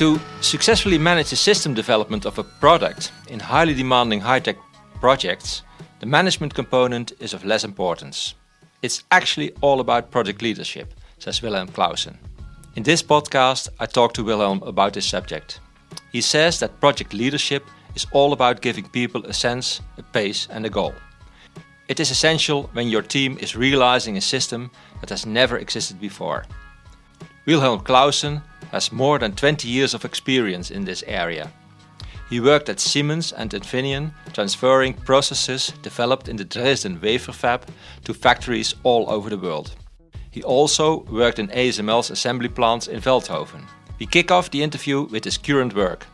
To successfully manage the system development of a product in highly demanding high tech projects, the management component is of less importance. It's actually all about project leadership, says Wilhelm Clausen. In this podcast, I talk to Wilhelm about this subject. He says that project leadership is all about giving people a sense, a pace, and a goal. It is essential when your team is realizing a system that has never existed before. Wilhelm Clausen has more than 20 years of experience in this area. He worked at Siemens and Infineon, transferring processes developed in the Dresden wafer fab to factories all over the world. He also worked in ASML's assembly plants in Veldhoven. We kick off the interview with his current work.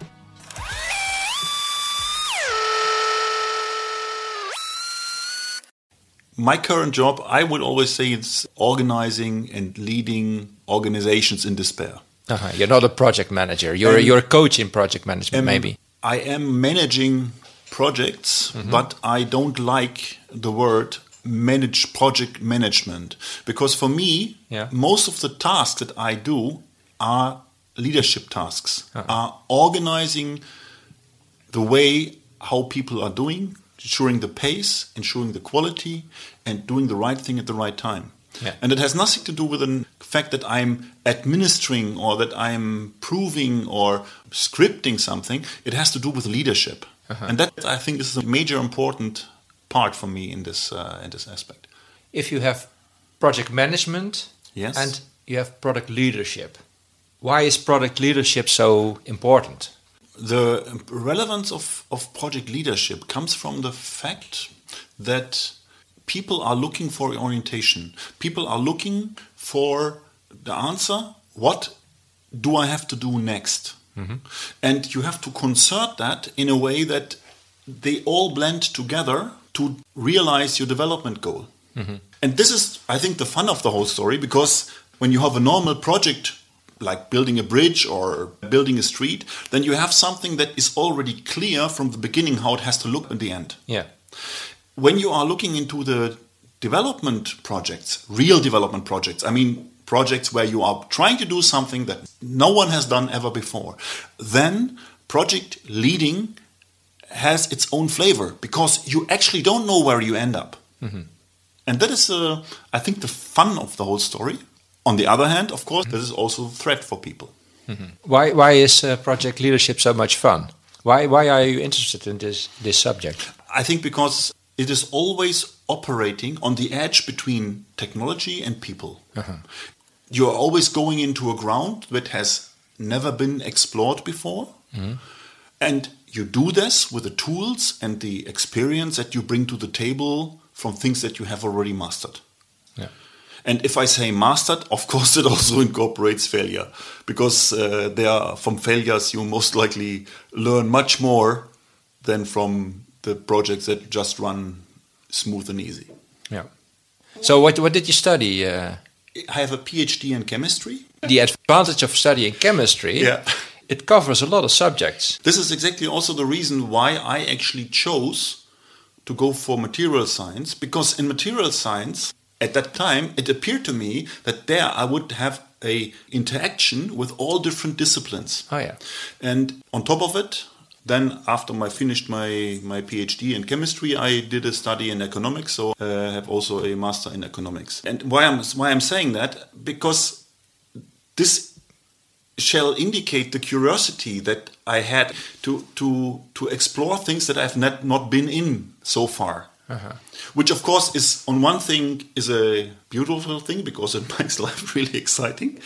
My current job, I would always say it's organizing and leading organizations in despair. Uh-huh. You're not a project manager. You're, you're a coach in project management, maybe. I am managing projects, mm-hmm. but I don't like the word manage project management because for me, yeah. most of the tasks that I do are leadership tasks, uh-huh. are organizing the way how people are doing, ensuring the pace, ensuring the quality, and doing the right thing at the right time. Yeah. And it has nothing to do with the fact that I'm administering or that I'm proving or scripting something. It has to do with leadership. Uh-huh. And that, I think, is a major important part for me in this, uh, in this aspect. If you have project management yes. and you have product leadership, why is product leadership so important? The relevance of, of project leadership comes from the fact that people are looking for orientation. People are looking for the answer what do I have to do next? Mm-hmm. And you have to concert that in a way that they all blend together to realize your development goal. Mm-hmm. And this is, I think, the fun of the whole story because when you have a normal project like building a bridge or building a street, then you have something that is already clear from the beginning how it has to look in the end. Yeah when you are looking into the development projects, real development projects, I mean projects where you are trying to do something that no one has done ever before, then project leading has its own flavor because you actually don't know where you end up. Mm-hmm. And that is, uh, I think, the fun of the whole story. On the other hand, of course, mm-hmm. this is also a threat for people. Mm-hmm. Why, why is uh, project leadership so much fun? Why, why are you interested in this, this subject? I think because it is always operating on the edge between technology and people. Uh-huh. You are always going into a ground that has never been explored before. Mm-hmm. And you do this with the tools and the experience that you bring to the table from things that you have already mastered. Yeah. And if I say mastered, of course, it also incorporates failure because uh, there, from failures, you most likely learn much more than from the projects that just run smooth and easy. Yeah. So what what did you study? Uh, I have a PhD in chemistry. The advantage of studying chemistry, yeah. it covers a lot of subjects. This is exactly also the reason why I actually chose to go for material science because in material science at that time it appeared to me that there I would have a interaction with all different disciplines. Oh yeah. And on top of it, then, after I finished my, my PhD in chemistry, I did a study in economics, so uh, I have also a master in economics. And why I'm why I'm saying that because this shall indicate the curiosity that I had to to to explore things that I've not not been in so far. Uh-huh. Which, of course, is on one thing is a beautiful thing because it makes life really exciting.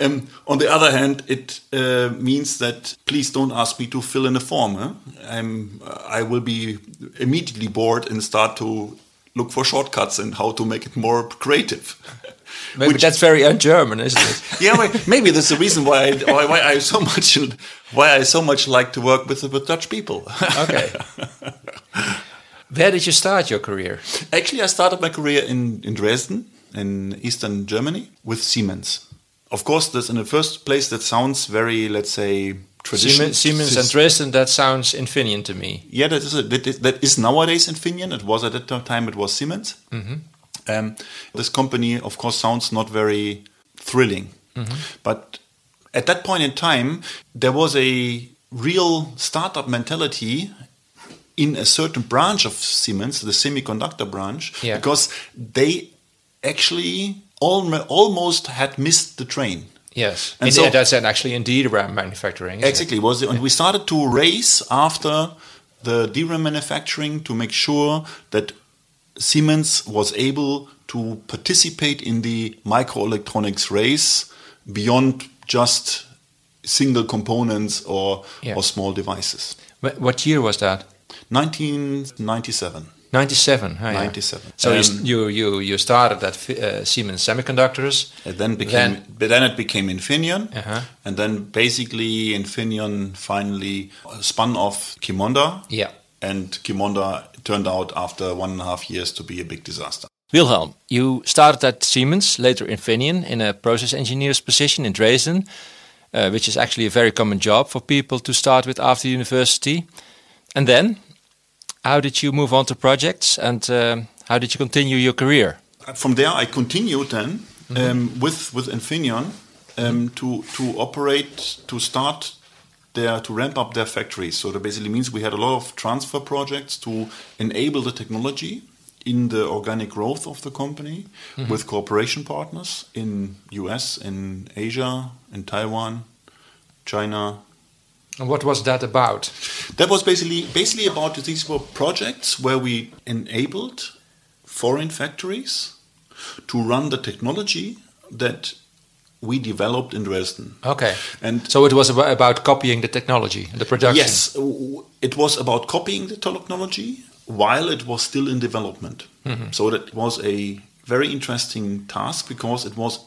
Um, on the other hand, it uh, means that please don't ask me to fill in a form. Huh? I'm, I will be immediately bored and start to look for shortcuts and how to make it more creative. Maybe Which, that's very un-German, isn't it? yeah, well, maybe that's the reason why I, why, why I so much why I so much like to work with with Dutch people. okay. Where did you start your career? Actually, I started my career in, in Dresden, in eastern Germany, with Siemens. Of course, that's in the first place that sounds very, let's say, traditional. Siemens, Siemens and Dresden, that sounds Infineon to me. Yeah, that is, a, that is, that is nowadays Infineon. It was at that time, it was Siemens. Mm -hmm. um, this company, of course, sounds not very thrilling. Mm -hmm. But at that point in time, there was a real startup mentality in a certain branch of Siemens, the semiconductor branch, Yeah. because they actually almo- almost had missed the train. Yes, And and so- that's actually indeed DRAM manufacturing. isn't it? Exactly. Was and we started to race after the DRAM manufacturing to make sure that Siemens was able to participate in the microelectronics race beyond just single components or Yeah. or small devices. What year was that? 1997. 97. oh, yeah. 97. So you, Um, you you you started at uh, Siemens Semiconductors. It then became, Then- but then it became Infineon, Uh-huh. and then basically Infineon finally spun off Qimonda, Yeah. and Qimonda turned out after one and a half years to be a big disaster. Wilhelm, you started at Siemens, later Infineon, in a process engineer's position in Dresden, uh, which is actually a very common job for people to start with after university. And then, how did you move on to projects, and um, how did you continue your career? From there, I continued then um, with with Infineon um, to to operate to start their to ramp up their factories. So that basically means we had a lot of transfer projects to enable the technology in the organic growth of the company with cooperation partners in US, in Asia, in Taiwan, China, And what was that about? That was basically basically about these were projects where we enabled foreign factories to run the technology that we developed in Dresden. Okay. And So it was about, about copying the technology, and the production. yes, it was about copying the technology while it was still in development. Mm-hmm. So that was a very interesting task because it was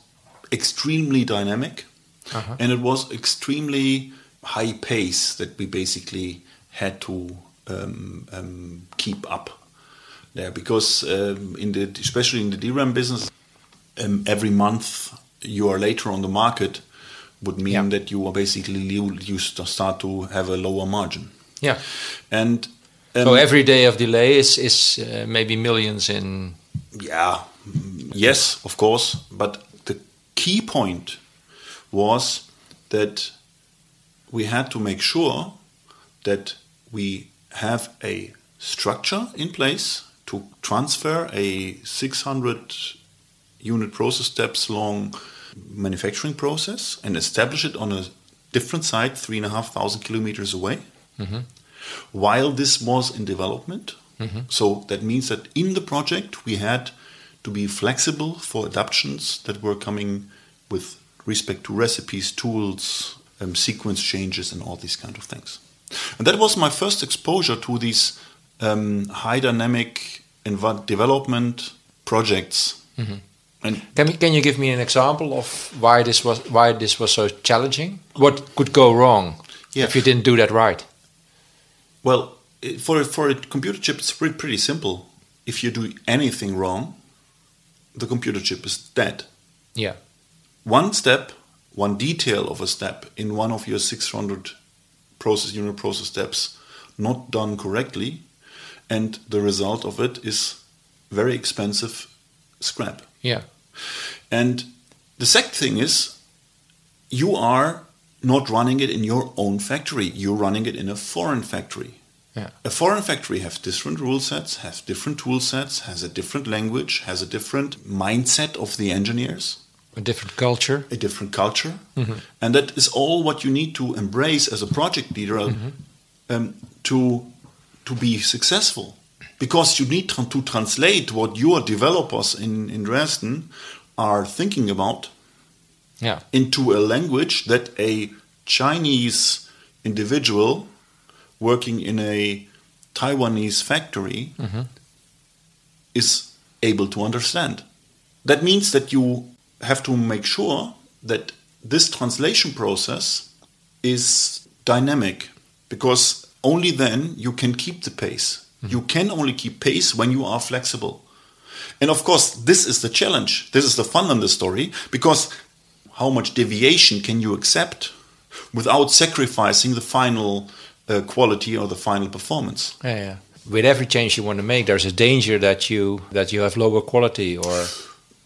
extremely dynamic uh-huh. and it was extremely high pace that we basically had to um, um, keep up there because um, in the especially in the DRAM business um, every month you are later on the market would mean Yeah. that you are basically you, you start to have a lower margin Yeah. and um, So every day of delay is is uh, maybe millions in. Yeah, yes, of course. But the key point was that we had to make sure that we have a structure in place to transfer a 600 unit process steps long manufacturing process and establish it on a different site, three and a half thousand kilometers away while this was in development. So that means that in the project we had to be flexible for adaptations that were coming with respect to recipes, tools, um, sequence changes, and all these kind of things. And that was my first exposure to these um, high dynamic env- development projects. And Can, you- can you give me an example of why this was why this was so challenging? What could go wrong Yeah. if you didn't do that right? Well, for a, for a computer chip, it's pretty, pretty simple. If you do anything wrong, the computer chip is dead. Yeah. One step, one detail of a step in one of your 600 process unit process steps not done correctly, and the result of it is very expensive scrap. Yeah. And the second thing is, you are not running it in your own factory. You're running it in a foreign factory. Yeah. A foreign factory has different rule sets, has different tool sets, has a different language, has a different mindset of the engineers, A different culture. a different culture, mm-hmm. and that is all what you need to embrace as a project leader uh, mm-hmm. um, to to be successful. Because you need to translate what your developers in, in Dresden are thinking about Yeah. into a language that a Chinese individual working in a Taiwanese factory mm-hmm. is able to understand. That means that you have to make sure that this translation process is dynamic because only then you can keep the pace. You can only keep pace when you are flexible. And of course, this is the challenge. This is the fun in the story because how much deviation can you accept without sacrificing the final uh, quality or the final performance? Yeah, yeah. With every change you want to make, there's a danger that you that you have lower quality or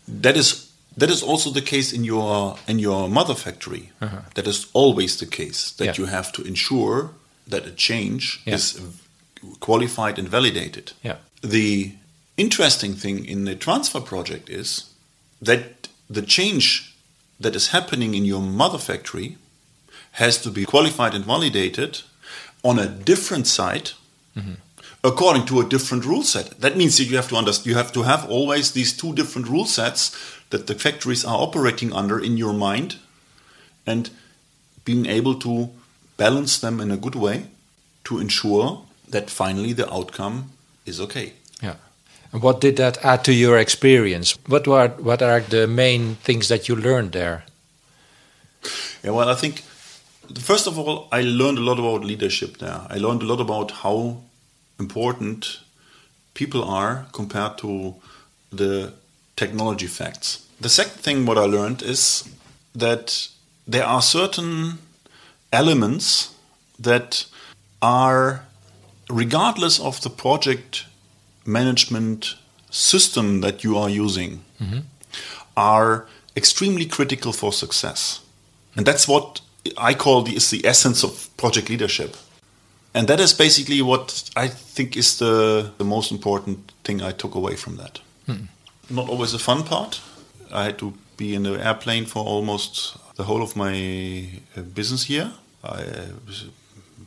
That is that is also the case in your in your mother factory. Uh-huh. That is always the case that Yeah. you have to ensure that a change Yeah. is qualified and validated. Yeah. The interesting thing in the transfer project is that the change that is happening in your mother factory has to be qualified and validated on a different site according to a different rule set. That means that you have to understand you have to have always these two different rule sets that the factories are operating under in your mind and being able to balance them in a good way to ensure that finally the outcome is okay. Yeah. And what did that add to your experience? What were what are the main things that you learned there? Yeah, well, I think first of all, I learned a lot about leadership there. I learned a lot about how important people are compared to the technology facts. The second thing what I learned is that there are certain elements that are regardless of the project management system that you are using mm-hmm. are extremely critical for success. And that's what I call the, is the essence of project leadership. And that is basically what I think is the, the most important thing I took away from that. Not always a fun part. I had to be in the airplane for almost the whole of my uh, business year. I uh,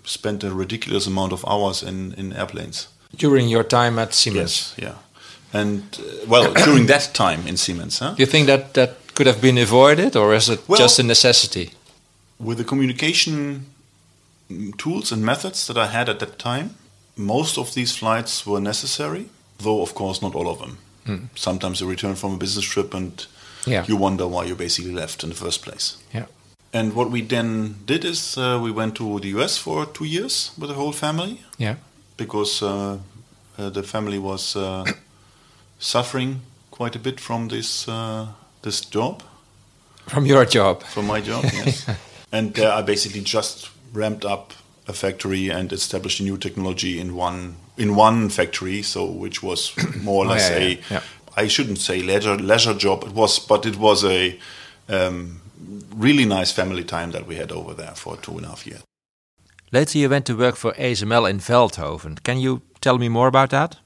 spent a ridiculous amount of hours in, in airplanes. During your time at Siemens? yeah. And uh, well, during that time in Siemens, huh? Do you think that that could have been avoided, or is it Well- just a necessity? with the communication mm, tools and methods that I had at that time, most of these flights were necessary, though of course not all of them. Sometimes you return from a business trip and Yeah. you wonder why you basically left in the first place. Yeah. And what we then did is uh, we went to the US for two years with the whole family Yeah. because uh, uh, the family was uh, suffering quite a bit from this uh, this job. From your job. from my job, yes. and there I basically just ramped up a factory and established a new technology in one in one factory, so which was more or Oh, less yeah, a yeah, yeah. I shouldn't say leisure leisure job. It was, but it was a um, really nice family time that we had over there for two and a half years. Later, you went to work for ASML in Veldhoven. Can you tell me more about that?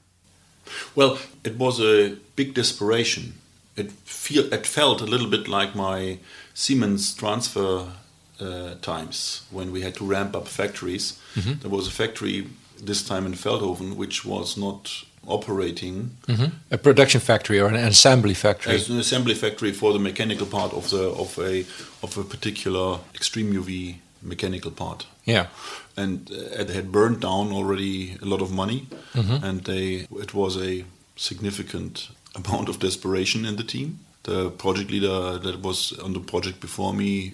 Well, it was a big desperation. It feel it felt a little bit like my Siemens transfer uh, times when we had to ramp up factories. There was a factory this time in Veldhoven which was not operating A production factory or an assembly factory? as an assembly factory for the mechanical part of the of a of a particular extreme UV mechanical part yeah. and uh, they had burned down already a lot of money, and they it was a significant amount of desperation in the team. The project leader that was on the project before me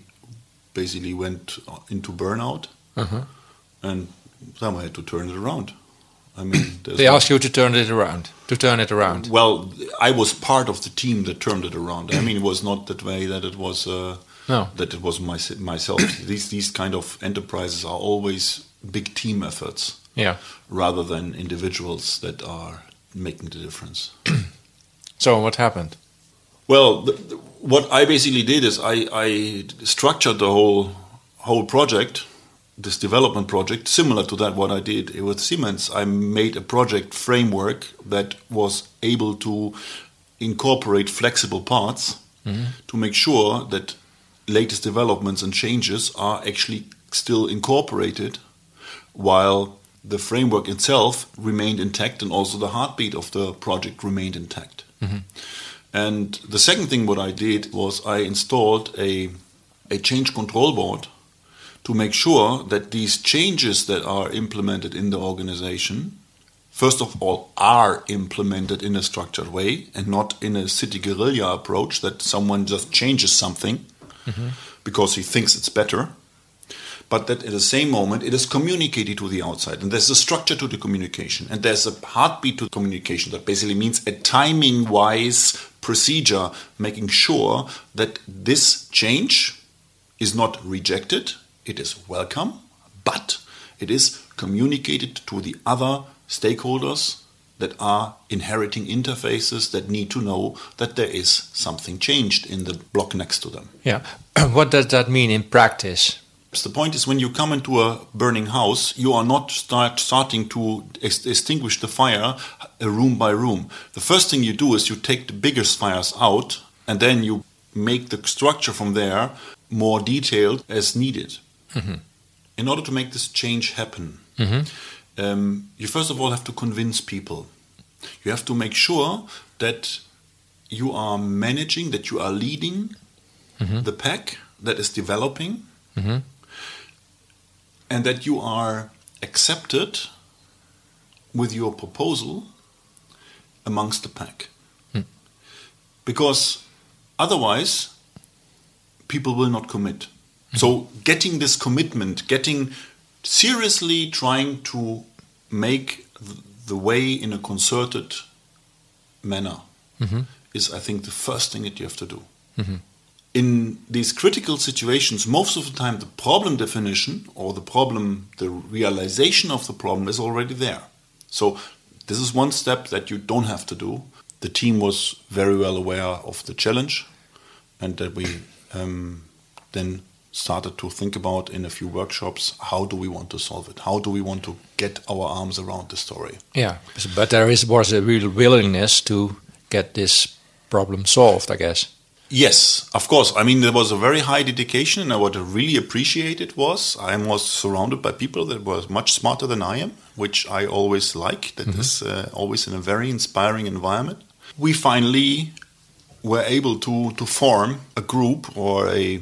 basically went into burnout, Uh-huh. and then I had to turn it around. I mean, They no- asked you to turn it around. To turn it around. well, I was part of the team that turned it around. I mean, it was not that way that it was uh, No. that it was my, myself. these these kind of enterprises are always big team efforts Yeah. rather than individuals that are making the difference. So what happened? Well, the, the- what I basically did is I, I structured the whole whole project, this development project, similar to that what I did with Siemens. I made a project framework that was able to incorporate flexible parts mm-hmm. to make sure that latest developments and changes are actually still incorporated while the framework itself remained intact and also the heartbeat of the project remained intact. Mm-hmm. And the second thing what I did was I installed a, a change control board to make sure that these changes that are implemented in the organization, first of all, are implemented in a structured way and not in a city guerrilla approach that someone just changes something mm-hmm. because he thinks it's better but that at the same moment it is communicated to the outside and there's a structure to the communication and there's a heartbeat to communication that basically means a timing wise procedure making sure that this change is not rejected it is welcome but it is communicated to the other stakeholders that are inheriting interfaces that need to know that there is something changed in the block next to them. Yeah. what does that mean in practice? The point is, when you come into a burning house, you are not start starting to ex- extinguish the fire uh, room by room. The first thing you do is you take the biggest fires out, and then you make the structure from there more detailed as needed. Mm-hmm. In order to make this change happen, mm-hmm. um, you first of all have to convince people. You have to make sure that you are managing, that you are leading mm-hmm. the pack that is developing mm-hmm and that you are accepted with your proposal amongst the pack. Hmm. Because otherwise, people will not commit. Hmm. So, getting this commitment, getting seriously trying to make the way in a concerted manner mm-hmm. is, I think, the first thing that you have to do. Mm-hmm in these critical situations, most of the time the problem definition or the problem, the realization of the problem is already there. So this is one step that you don't have to do. The team was very well aware of the challenge and that we um, then started to think about in a few workshops how do we want to solve it how do we want to get our arms around the story yeah but there is was a real willingness to get this problem solved i guess Yes, of course. I mean, there was a very high dedication, and what I really appreciated was I was surrounded by people that were much smarter than I am, which I always like. That mm-hmm. is uh, always in a very inspiring environment. We finally were able to to form a group or a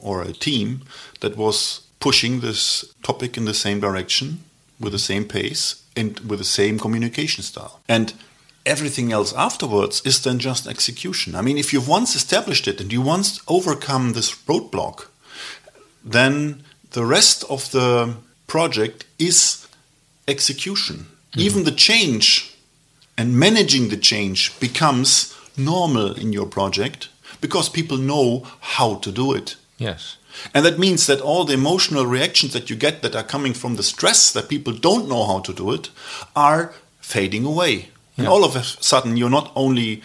or a team that was pushing this topic in the same direction with the same pace and with the same communication style. And everything else afterwards is then just execution. I mean, if you've once established it and you once overcome this roadblock, then the rest of the project is execution. Mm-hmm. Even the change and managing the change becomes normal in your project because people know how to do it. Yes. And that means that all the emotional reactions that you get that are coming from the stress that people don't know how to do it are fading away. And all of a sudden, you're not only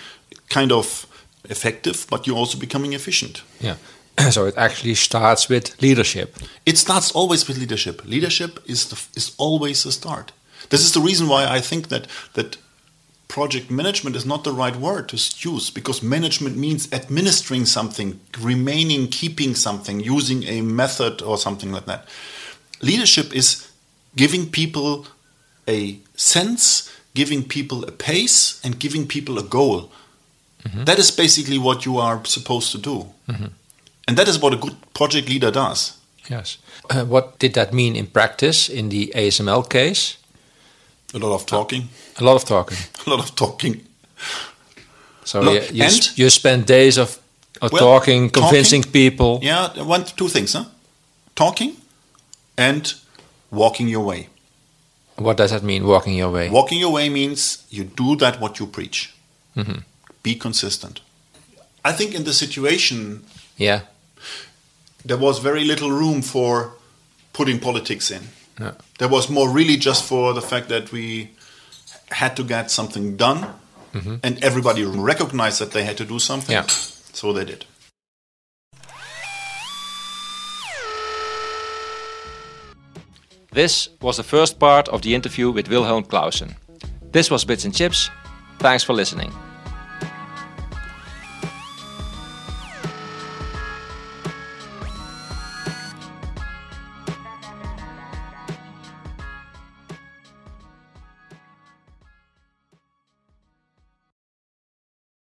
kind of effective, but you're also becoming efficient. Yeah. so it actually starts with leadership. It starts always with leadership. Leadership is the, is always the start. This is the reason why I think that that project management is not the right word to use because management means administering something, remaining, keeping something, using a method or something like that. Leadership is giving people a sense giving people a pace and giving people a goal. Mm-hmm. That is basically what you are supposed to do. Mm-hmm. And that is what a good project leader does. Yes. Uh, what did that mean in practice in the ASML case? A lot of talking. A lot of talking. a lot of talking. So Look, you, you, you, spend days of, of well, talking, convincing talking, people. Yeah, one, two things, huh? Talking and walking your way. What does that mean, walking your way? Walking your way means you do that what you preach. Mm-hmm. Be consistent. I think in the situation, yeah, there was very little room for putting politics in. Yeah. There was more really just for the fact that we had to get something done, mm-hmm. and everybody recognized that they had to do something. Yeah. So they did. This was the first part of the interview with Wilhelm Clausen. This was Bits and Chips. Thanks for listening.